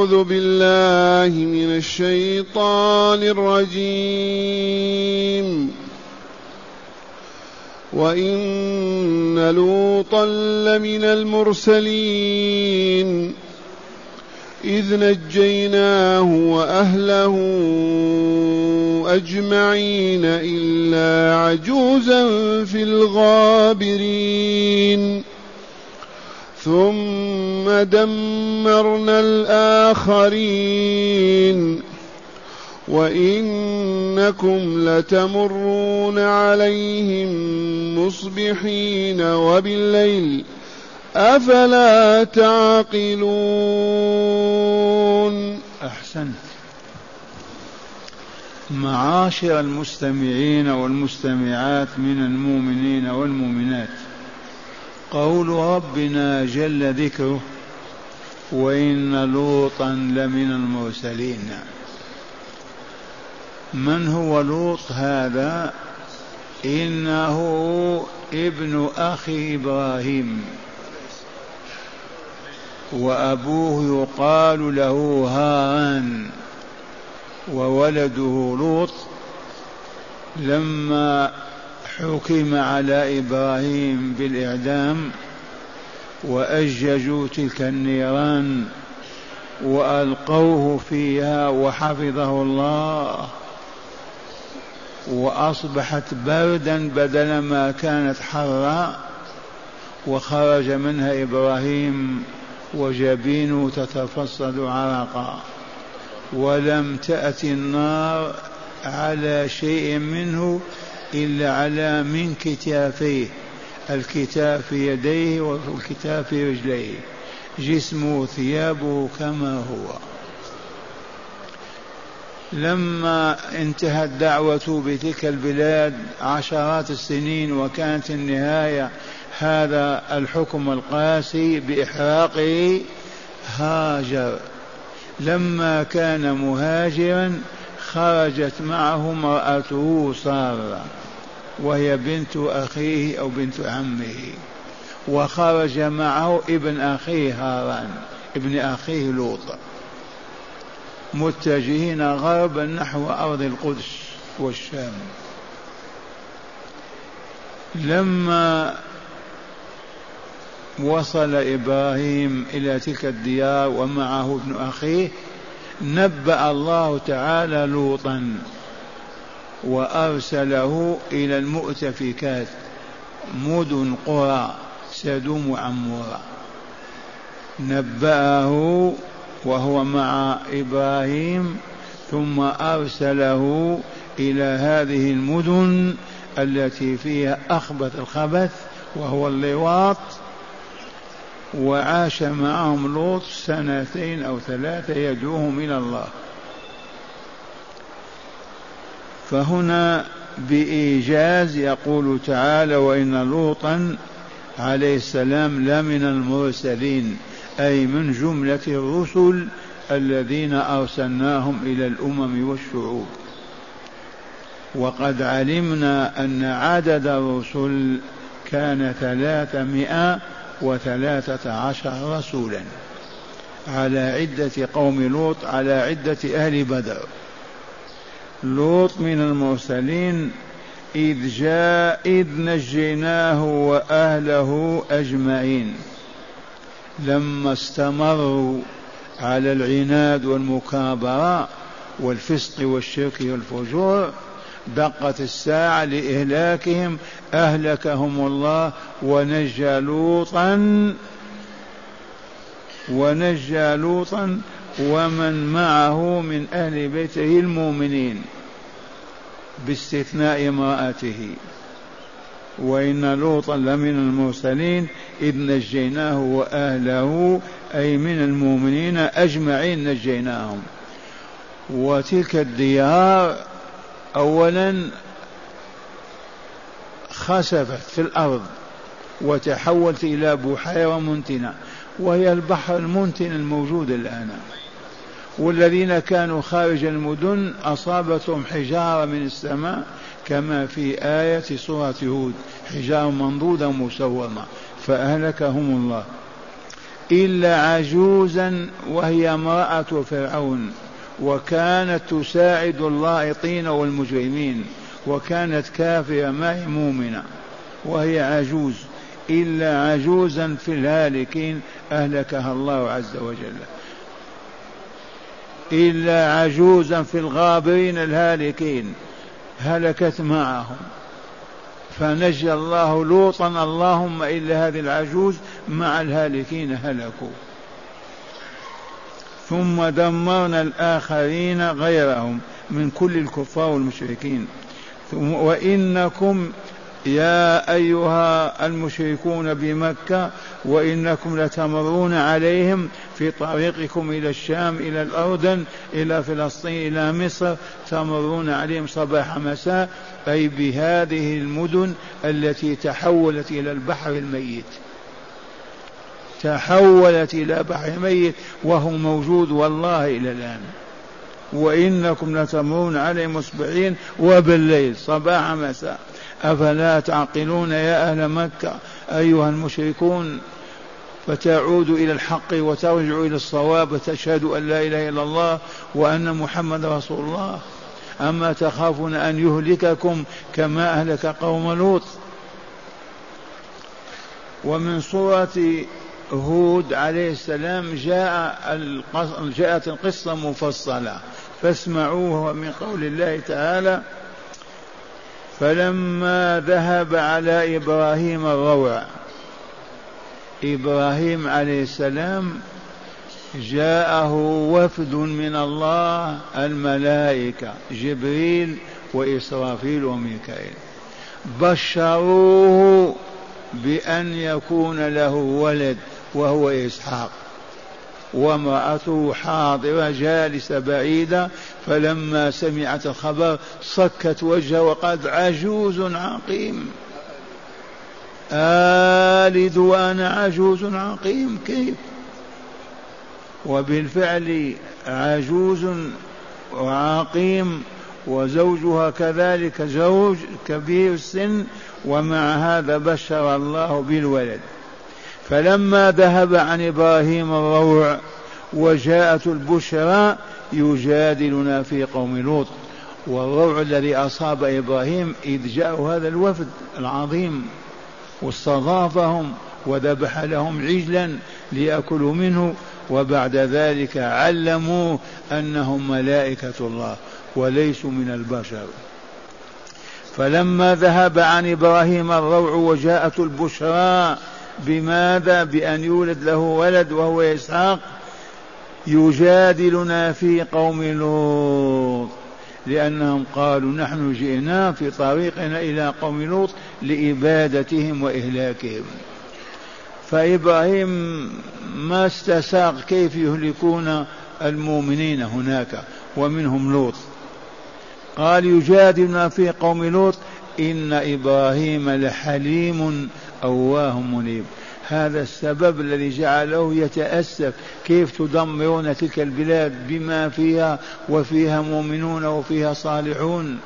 أعوذ بالله من الشيطان الرجيم. وإن لوطا لمن المرسلين. إذ نجيناه وأهله أجمعين إلا عجوزا في الغابرين. ثم دمرنا الآخرين. وإنكم لتمرون عليهم مصبحين وبالليل. أفلا تعقلون؟ أحسنت. معاشر المستمعين والمستمعات من المؤمنين والمؤمنات. قول ربنا جل ذكره وإن لوطا لمن المرسلين. من هو لوط هذا؟ إنه ابن أخي إبراهيم. وأبوه يقال له هاران وولده لوط. لما حكم على إبراهيم بالإعدام وأججوا تلك النيران وألقوه فيها وحفظه الله وأصبحت بردا بدل ما كانت حرا وخرج منها إبراهيم وجبينه تتفصد عرقا ولم تأت النار على شيء منه إلا على من كتافيه الكتاف في يديه والكتاف في رجليه جسمه ثيابه كما هو. لما انتهت دعوته بتلك البلاد عشرات السنين وكانت النهاية هذا الحكم القاسي باحراقه هاجر. لما كان مهاجرا خرجت معه امرأته سارة. وهي بنت أخيه أو بنت عمه. وخرج معه ابن أخيه هاران ابن أخيه لوط. متجهين غربا نحو أرض القدس والشام. لما وصل إبراهيم إلى تلك الديار ومعه ابن أخيه نبأ الله تعالى لوطا. وأرسله إلى المؤتفكات مدن قرى سدوم وعمورة نبأه وهو مع إبراهيم ثم أرسله إلى هذه المدن التي فيها أخبث الخبث وهو اللواط وعاش معهم لوط سنتين أو ثلاثة يدعوهم إلى الله. فهنا بإيجاز يقول تعالى وإن لوطا عليه السلام لمن المرسلين أي من جملة الرسل الذين أرسلناهم إلى الأمم والشعوب. وقد علمنا أن عدد الرسل كان ثلاثمائة وثلاثة عشر رسولا على عدة قوم لوط على عدة أهل بدر. لوط من المرسلين إذ جاء إذ نجيناه وأهله أجمعين. لما استمروا على العناد والمكابرة والفسق والشرك والفجور دقت الساعة لإهلاكهم أهلكهم الله ونجى لوطا ونجى لوطا ومن معه من أهل بيته المؤمنين باستثناء امرأته. وإن لوطا لمن المرسلين إذ نجيناه وأهله أي من المؤمنين أجمعين نجيناهم. وتلك الديار أولا خسفت في الأرض وتحولت إلى بحيرة منتنة. وهي البحر المنتن الموجود الآن. والذين كانوا خارج المدن أصابتهم حجارة من السماء كما في آية سورة هود حجارة منضودة مسومة فأهلكهم الله. إلا عجوزا وهي امرأة فرعون وكانت تساعد اللائطين والمجرمين وكانت كافرة ما هي مؤمنة وهي عجوز. إلا عجوزا في الهالكين أهلكها الله عز وجل. إلا عجوزا في الغابرين الهالكين هلكت معهم. فنجى الله لوطا اللهم إلا هذه العجوز مع الهالكين هلكوا. ثم دمرنا الآخرين غيرهم من كل الكفار والمشركين. وإنكم يا أيها المشركون بمكة وإنكم لتمرون عليهم في طريقكم إلى الشام إلى الأردن إلى فلسطين إلى مصر تمرون عليهم صباح مساء. أي بهذه المدن التي تحولت إلى البحر الميت. تحولت إلى بحر ميت وهو موجود والله إلى الآن. وإنكم لتمرون عليهم مصبحين وبالليل صباح مساء. أفلا تعقلون يا أهل مكة أيها المشركون؟ فتعودوا إلى الحق وترجعوا إلى الصواب وتشهدوا أن لا إله إلا الله وأن محمد رسول الله. أما تخافون أن يهلككم كما أهلك قوم لوط؟ ومن سورة هود عليه السلام جاء جاءت القصة مفصلة. فاسمعوها من قول الله تعالى. فلما ذهب على إبراهيم الروع إبراهيم عليه السلام جاءه وفد من الله الملائكة جبريل وإسرافيل وميكائيل. بشروه بأن يكون له ولد وهو إسحاق. وامرأته حاضرة جالسة بعيدة فلما سمعت الخبر صكت وجهه وقد عجوز عقيم. آلد وأنا عجوز عقيم كيف؟ وبالفعل عجوز وعقيم وزوجها كذلك زوج كبير السن ومع هذا بشر الله بالولد. فلما ذهب عن إبراهيم الروع وجاءت البشرى يجادلنا في قوم لوط. والروع الذي أصاب إبراهيم إذ جاء هذا الوفد العظيم. واستضافهم وذبح لهم عجلا ليأكلوا منه. وبعد ذلك علموا أنهم ملائكة الله وليسوا من البشر. فلما ذهب عن إبراهيم الروع وجاءت البشرى بماذا بأن يولد له ولد وهو إسحاق يجادلنا في قوم لوط؟ لأنهم قالوا نحن جئنا في طريقنا إلى قوم لوط لإبادتهم وإهلاكهم. فإبراهيم ما استساق كيف يهلكون المؤمنين هناك ومنهم لوط. قال يجادلنا في قوم لوط إن إبراهيم لحليم أواه منيب. هذا السبب الذي جعله يتأسف كيف تدمرون تلك البلاد بما فيها وفيها مؤمنون وفيها صالحون.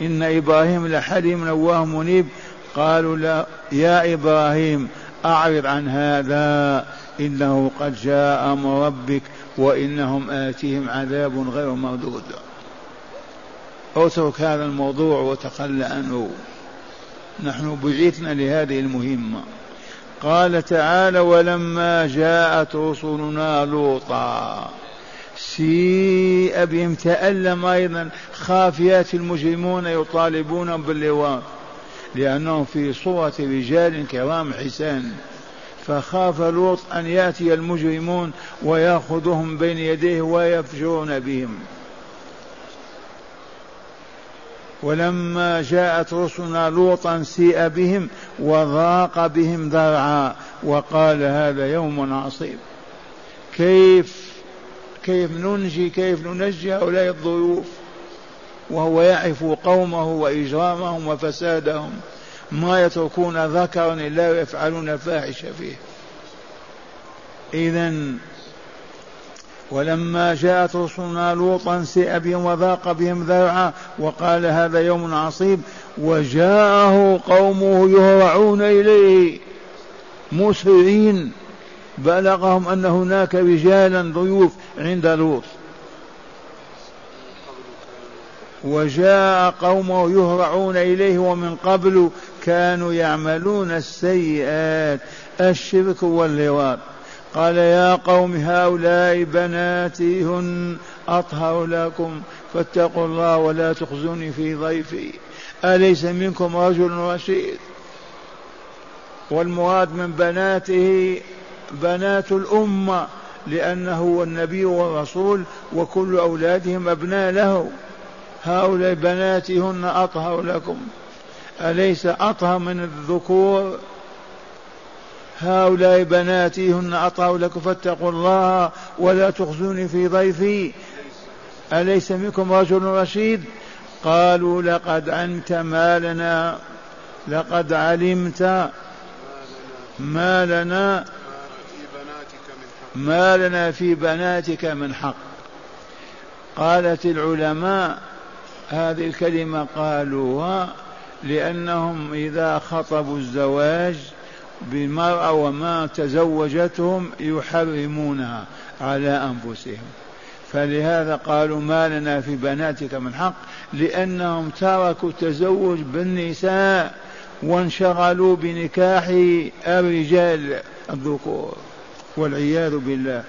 إن إبراهيم لحليم أواه منيب. قالوا لا يا إبراهيم أعرض عن هذا. إنه قد جاء أمر ربك وإنهم آتيهم عذاب غير مردود. اترك هذا الموضوع وتخلى عنه. نحن بعثنا لهذه المهمة. قال تعالى ولما جاءت رسلنا لوطا سيء بهم تألم أيضا. خافيات المجرمون يطالبون باللواط لأنهم في صورة رجال كرام حسان. فخاف لوط أن يأتي المجرمون ويأخذهم بين يديه ويفجرون بهم. ولما جاءت رسلنا لوطا سيء بهم وضاق بهم ذرعا وقال هذا يوم عصيب. كيف كيف ننجي كيف ننجي هؤلاء الضيوف؟ وهو يعرف قومه وإجرامهم وفسادهم. ما يتركون ذكرا إلا يفعلون الفاحشة فيه. إذا ولما جاءت رسلنا لوطا سئ بهم وذاق بهم ذرعا وقال هذا يوم عصيب وجاءه قومه يهرعون إليه مسرعين بلغهم أن هناك رجالا ضيوف عند لوط وجاء قومه يهرعون إليه ومن قبل كانوا يعملون السيئات الشرك واللواط قال يا قوم هؤلاء بناتي هن أطهر لكم فاتقوا الله ولا تخزوني في ضيفي. أليس منكم رجل رشيد؟ والمراد من بناته بنات الأمة لأنه هو النبي والرسول وكل أولادهم أبناء له. هؤلاء بناتي هن أطهر لكم. أليس أطهر من الذكور؟ هؤلاء بناتي هن أطهر لكم فاتقوا الله ولا تخزوني في ضيفي. أليس منكم رجل رشيد؟ قالوا لقد علمت ما لنا لقد علمت ما لنا ما لنا في بناتك من حق. قالت العلماء هذه الكلمة قالوها لأنهم إذا خطبوا الزواج بالمرأة وما تزوجتهم يحرمونها على أنفسهم. فلهذا قالوا ما لنا في بناتك من حق لأنهم تركوا التزوج بالنساء وانشغلوا بنكاح الرجال الذكور. والعياذ بالله.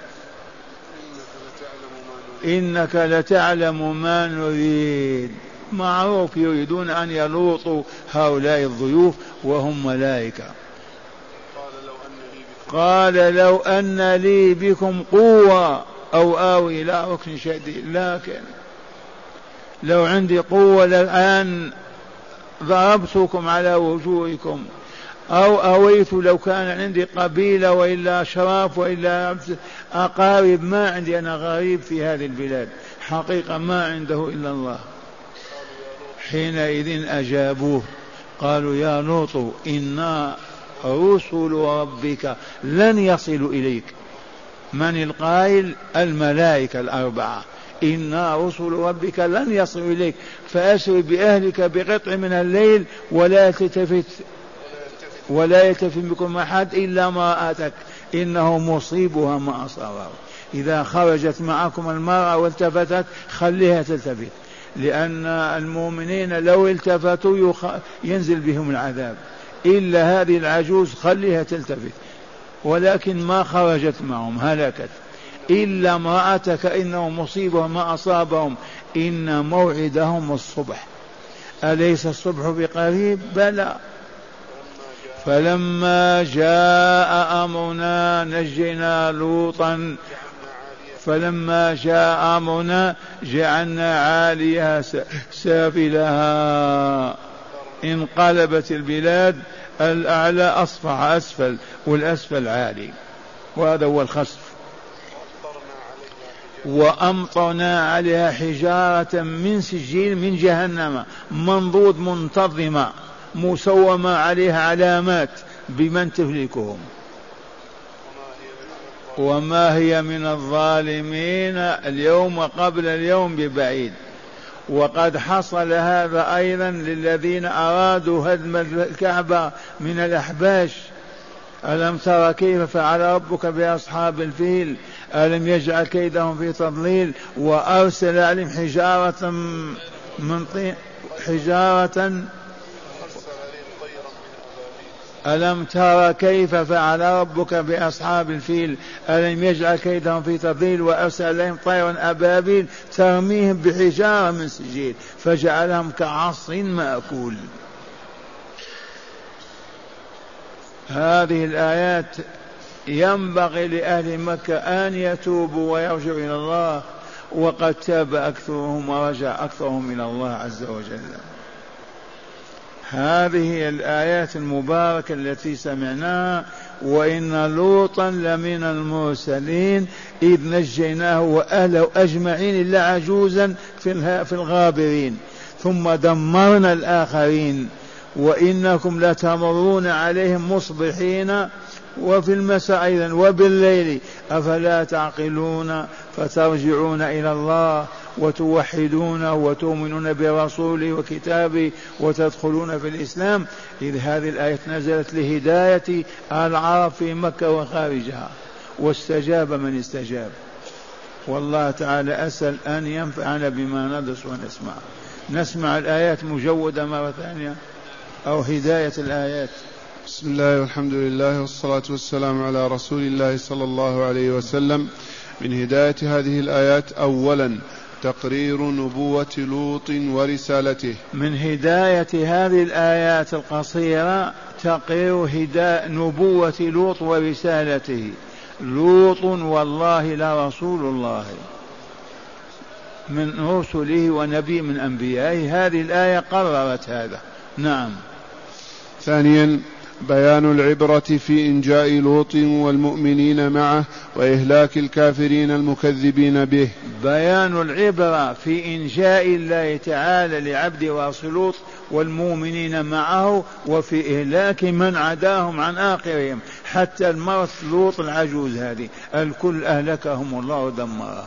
إنك لتعلم ما نريد. معروف يريدون أن يلوطوا هؤلاء الضيوف وهم ملائكة. قال لو أن لي بكم قوة أو آوي إلى ركن شديد. لكن لو عندي قوة الآن ضربتكم على وجوهكم أو أويت لو كان عندي قبيلة وإلا أشراف وإلا أقارب ما عندي أنا غريب في هذه البلاد. حقيقة ما عنده إلا الله. حينئذ أجابوه قالوا يا لوط إنا رسل ربك لن يصلوا إليك. من القائل؟ الملائكة الأربعة. إنا رسل ربك لن يصلوا إليك. فأسر بأهلك بقطع من الليل ولا تلتفت ولا يلتفت بكم أحد إلا امرأتك. إنه مصيبها ما أصابه إذا خرجت معكم المرأة والتفتت خليها تلتفت. لأن المؤمنين لو التفتوا ينزل بهم العذاب. إلا هذه العجوز خليها تلتفت. ولكن ما خرجت معهم هلكت. إلا امرأتك إنه مصيبة ما أصابهم. إن موعدهم الصبح. أليس الصبح بقريب؟ بلى. فلما جاء أمرنا نجينا لوطا. فلما جاء أمرنا جعلنا عاليها سافلها. انقلبت البلاد الأعلى أصفح أسفل والأسفل عالي. وهذا هو الخسف وأمطرنا عليها حجارة من سجيل من جهنم منضود منتظمة مسومة عليها علامات بمن تهلكهم. وما هي من الظالمين اليوم قبل اليوم ببعيد. وقد حصل هذا أيضا للذين أرادوا هدم الكعبة من الأحباش. ألم تر كيف فعل ربك بأصحاب الفيل؟ ألم يجعل كيدهم في تضليل؟ وأرسل عليهم حجارة من طين حجارة ألم تر كيف فعل ربك بأصحاب الفيل؟ ألم يجعل كيدهم في تضليل وأرسل عليهم طيرا أبابيل ترميهم بحجارة من سجيل فجعلهم كعص مأكول. هذه الآيات ينبغي لأهل مكة أن يتوبوا ويرجعوا إلى الله وقد تاب أكثرهم ورجع أكثرهم إلى الله عز وجل. هذه الآيات المباركة التي سمعناها وإن لوطا لمن المرسلين إذ نجيناه وأهله أجمعين إلا عجوزا في الغابرين. ثم دمرنا الآخرين وإنكم لتمرون عليهم مصبحين. وفي المساء أيضا وبالليل أفلا تعقلون فترجعون إلى الله؟ وتوحدونه وتؤمنون برسوله وكتابه وتدخلون في الإسلام. إذ هذه الآية نزلت لهداية العرب في مكة وخارجها. واستجاب من استجاب. والله تعالى أسأل أن ينفعنا بما ندرس ونسمع. نسمع الآيات مجودة مرة ثانية أو هداية الآيات. بسم الله والحمد لله والصلاة والسلام على رسول الله صلى الله عليه وسلم. من هداية هذه الآيات أولا تقرير نبوة لوط ورسالته. من هداية هذه الآيات القصيرة تقرير هداية نبوة لوط ورسالته. لوط والله لرسول الله. من رسله ونبي من أنبيائه. هذه الآية قررت هذا. نعم. ثانيا بيان العبرة في إنجاء لوط والمؤمنين معه وإهلاك الكافرين المكذبين به. بيان العبرة في إنجاء الله تعالى لعبد لوط والمؤمنين معه وفي إهلاك من عداهم عن آخرهم. حتى المرأة لوط العجوز هذه. الكل أهلكهم الله ودمرهم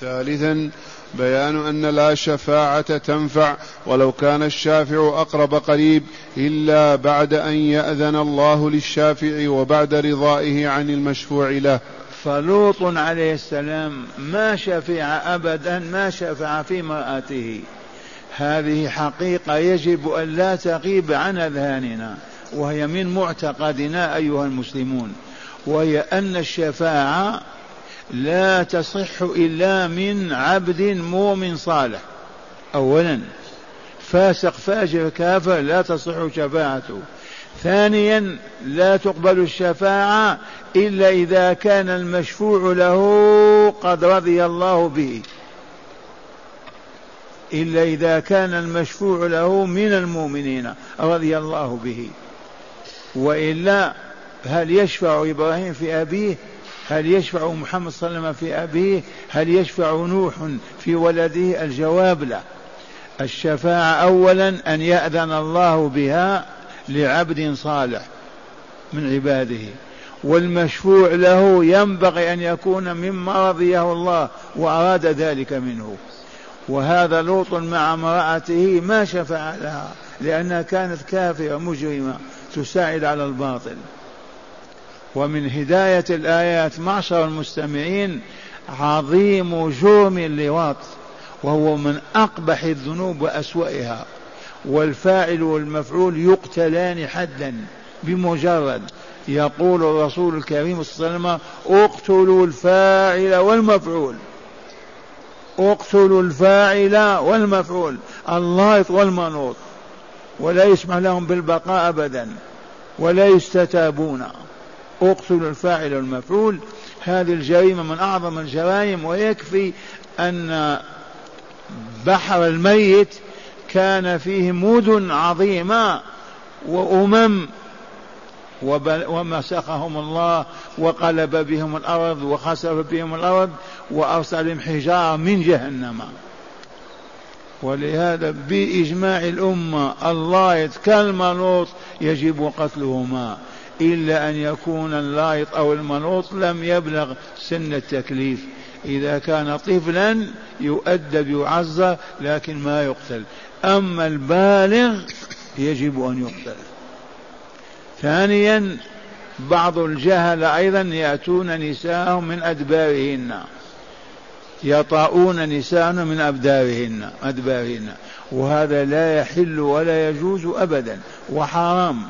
ثالثا بيان أن لا شفاعة تنفع ولو كان الشافع أقرب قريب إلا بعد أن يأذن الله للشافع وبعد رضائه عن المشفوع له. فلوط عليه السلام ما شفع أبدا ما شفع في مرأته هذه حقيقة يجب أن لا تغيب عن أذهاننا وهي من معتقدنا أيها المسلمون وهي أن الشفاعة لا تصح إلا من عبد مؤمن صالح. أولا فاسق فاجر كافر لا تصح شفاعته. ثانيا لا تقبل الشفاعة إلا إذا كان المشفوع له قد رضي الله به. إلا إذا كان المشفوع له من المؤمنين رضي الله به. وإلا هل يشفع إبراهيم في أبيه؟ هل يشفع محمد صلى الله عليه وسلم في أبيه؟ هل يشفع نوح في ولده؟ الجواب لا. الشفاعة أولا أن يأذن الله بها لعبد صالح من عباده والمشفوع له ينبغي أن يكون مما رضيه الله وأراد ذلك منه. وهذا لوط مع امرأته ما شفع لها لأنها كانت كافرة مجرمة تساعد على الباطل. ومن هداية الآيات معشر المستمعين عظيم جرم اللواط وهو من أقبح الذنوب وأسوأها والفاعل والمفعول يقتلان حدا بمجرد يقول الرسول الكريم صلى الله عليه وسلم اقتلوا الفاعل والمفعول اقتلوا الفاعل والمفعول اللايط والمنوط ولا يسمح لهم بالبقاء أبدا ولا يستتابون. اقتلوا الفاعل والمفعول. هذه الجريمة من أعظم الجرائم ويكفي أن بحر الميت كان فيه مدن عظيمة وأمم ومسخهم الله وقلب بهم الأرض وخسف بهم الأرض وأرسل بهم حجارة من جهنم. ولهذا بإجماع الأمة الله يتكلم يجب قتلهما. إلا أن يكون اللايط أو المنوط لم يبلغ سن التكليف. إذا كان طفلا يؤدب يعزى لكن ما يقتل. أما البالغ يجب أن يقتل. ثانيا بعض الجهل أيضا يأتون نساءهم من أدبارهن. يطاؤون نساءهم من أبدارهن أدبارهن. وهذا لا يحل ولا يجوز أبدا وحرام.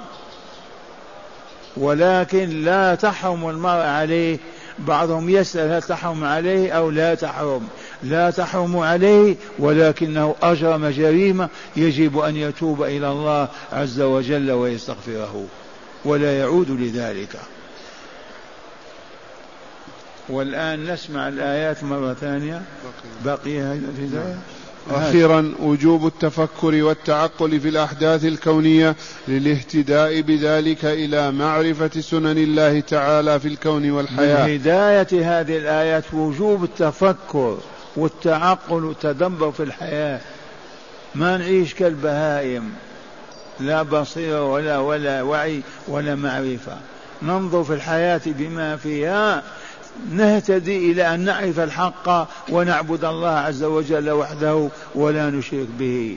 ولكن لا تحرم المرء عليه. بعضهم يسأل هل تحرم عليه أو لا تحرم. لا تحرم عليه ولكنه أجرم جريمة يجب أن يتوب إلى الله عز وجل ويستغفره. ولا يعود لذلك. والآن نسمع الآيات مرة ثانية. بقي هذه الهداية أخيرا وجوب التفكر والتعقل في الأحداث الكونية للاهتداء بذلك إلى معرفة سنن الله تعالى في الكون والحياة. من هداية هذه الآيات وجوب التفكر والتعقل والتدبر في الحياة. ما نعيش كالبهائم لا بصيرة ولا ولا وعي ولا معرفة. ننظر في الحياة بما فيها نهتدي إلى أن نعرف الحق ونعبد الله عز وجل وحده ولا نشرك به.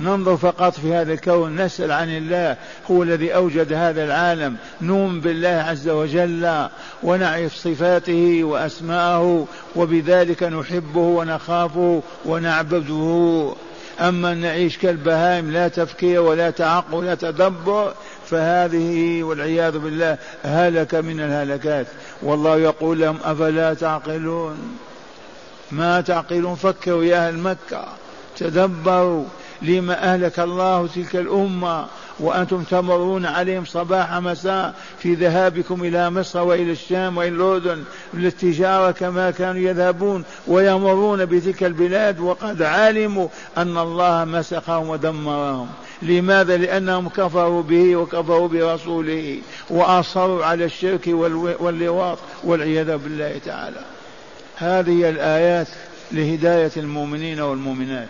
ننظر فقط في هذا الكون نسأل عن الله هو الذي أوجد هذا العالم. نؤمن بالله عز وجل ونعرف صفاته وأسماءه وبذلك نحبه ونخافه ونعبده. أما أن نعيش كالبهائم لا تفكير ولا تعقل ولا تدبر فهذه والعياذ بالله هلك من الهلكات. والله يقول لهم أفلا تعقلون؟ ما تعقلون؟ فكروا يا أهل مكة. تدبروا لما أهلك الله تلك الأمة وأنتم تمرون عليهم صباح مساء في ذهابكم إلى مصر وإلى الشام وإلى الأردن للتجارة كما كانوا يذهبون ويمرون بتلك البلاد. وقد علموا أن الله مسخهم ودمرهم. لماذا؟ لأنهم كفروا به وكفروا برسوله وأصروا على الشرك واللواط والعياذ بالله تعالى. هذه الآيات لهداية المؤمنين والمؤمنات.